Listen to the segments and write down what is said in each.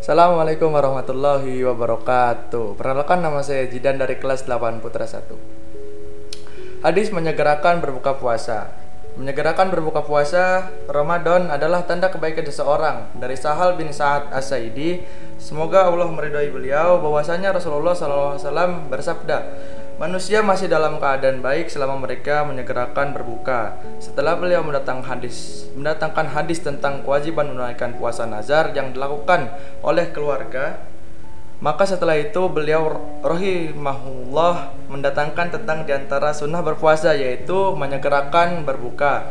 Assalamualaikum warahmatullahi wabarakatuh. Perkenalkan nama saya Jidan dari kelas 8 Putra 1. Hadis menyegerakan berbuka puasa. Menyegerakan berbuka puasa Ramadan adalah tanda kebaikan seseorang. Dari Sahal bin Sa'ad As-Saidi, semoga Allah meridhai beliau bahwasanya Rasulullah SAW bersabda, Manusia masih dalam keadaan baik selama mereka menyegerakan berbuka. Setelah beliau mendatang hadis, mendatangkan hadis tentang kewajiban menunaikan puasa nazar yang dilakukan oleh keluarga, maka setelah itu beliau rahimahullah mendatangkan tentang di antara sunnah berpuasa yaitu menyegerakan berbuka.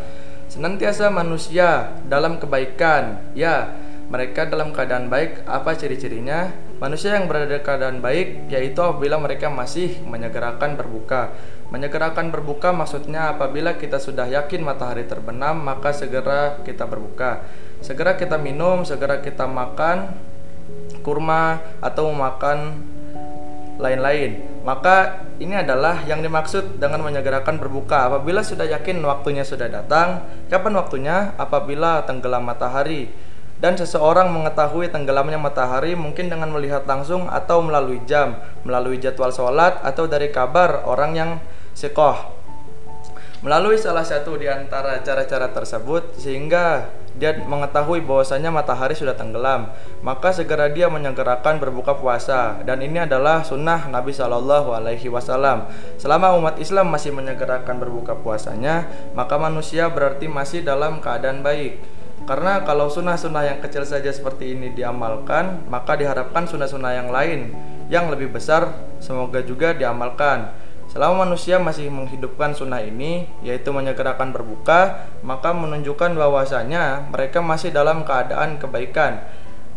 Senantiasa manusia dalam kebaikan, ya mereka dalam keadaan baik apa ciri-cirinya? Manusia yang berada dalam keadaan baik yaitu apabila mereka masih menyegerakan berbuka. Menyegerakan berbuka maksudnya apabila kita sudah yakin matahari terbenam maka segera kita berbuka. Segera kita minum, segera kita makan kurma atau makan lain-lain. Maka ini adalah yang dimaksud dengan menyegerakan berbuka. Apabila sudah yakin waktunya sudah datang, kapan waktunya? Apabila tenggelam matahari dan seseorang mengetahui tenggelamnya matahari mungkin dengan melihat langsung atau melalui jam, melalui jadwal sholat atau dari kabar orang yang sekoh. Melalui salah satu di antara cara-cara tersebut sehingga dia mengetahui bahwasanya matahari sudah tenggelam, maka segera dia menyegerakan berbuka puasa dan ini adalah sunnah Nabi Shallallahu Alaihi Wasallam. Selama umat Islam masih menyegerakan berbuka puasanya, maka manusia berarti masih dalam keadaan baik. Karena kalau sunnah-sunnah yang kecil saja seperti ini diamalkan, maka diharapkan sunnah-sunnah yang lain yang lebih besar semoga juga diamalkan. Selama manusia masih menghidupkan sunnah ini, yaitu menyegerakan berbuka, maka menunjukkan bahwasanya mereka masih dalam keadaan kebaikan.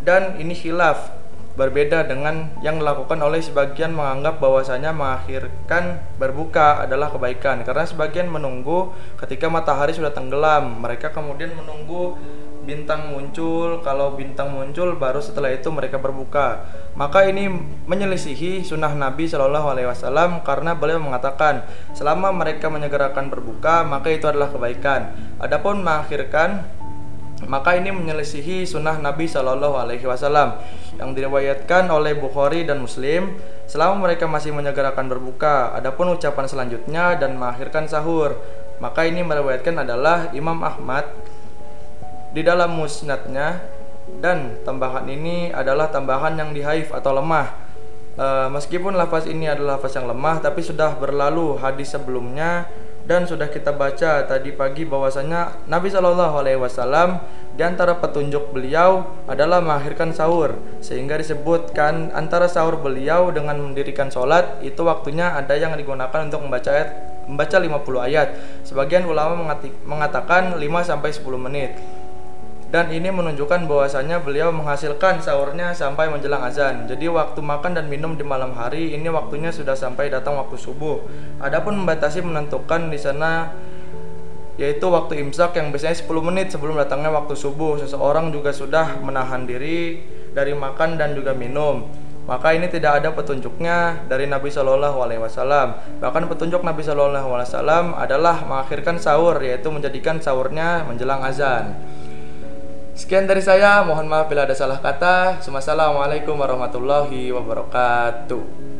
Dan ini khilaf, berbeda dengan yang dilakukan oleh sebagian menganggap bahwasanya mengakhirkan berbuka adalah kebaikan. Karena sebagian menunggu ketika matahari sudah tenggelam. Mereka kemudian menunggu bintang muncul. Kalau bintang muncul baru setelah itu mereka berbuka. Maka ini menyelisihi sunnah Nabi Shallallahu Alaihi Wasallam karena beliau mengatakan selama mereka menyegerakan berbuka maka itu adalah kebaikan. Adapun mengakhirkan maka ini menyelisihi sunnah Nabi Shallallahu Alaihi Wasallam yang diriwayatkan oleh Bukhari dan Muslim selama mereka masih menyegerakan berbuka. Adapun ucapan selanjutnya dan mengakhirkan sahur, maka ini meriwayatkan adalah Imam Ahmad di dalam musnadnya dan tambahan ini adalah tambahan yang dihaif atau lemah. E, meskipun lafaz ini adalah lafaz yang lemah, tapi sudah berlalu hadis sebelumnya dan sudah kita baca tadi pagi bahwasanya Nabi Shallallahu Alaihi Wasallam di antara petunjuk beliau adalah mengakhirkan sahur sehingga disebutkan antara sahur beliau dengan mendirikan sholat itu waktunya ada yang digunakan untuk membaca ayat membaca 50 ayat. Sebagian ulama mengatakan 5 sampai 10 menit dan ini menunjukkan bahwasanya beliau menghasilkan sahurnya sampai menjelang azan. Jadi waktu makan dan minum di malam hari ini waktunya sudah sampai datang waktu subuh. Adapun membatasi menentukan di sana yaitu waktu imsak yang biasanya 10 menit sebelum datangnya waktu subuh. Seseorang juga sudah menahan diri dari makan dan juga minum. Maka ini tidak ada petunjuknya dari Nabi Shallallahu Alaihi Wasallam. Bahkan petunjuk Nabi Shallallahu Alaihi Wasallam adalah mengakhirkan sahur, yaitu menjadikan sahurnya menjelang azan. Sekian dari saya, mohon maaf bila ada salah kata. Wassalamualaikum warahmatullahi wabarakatuh.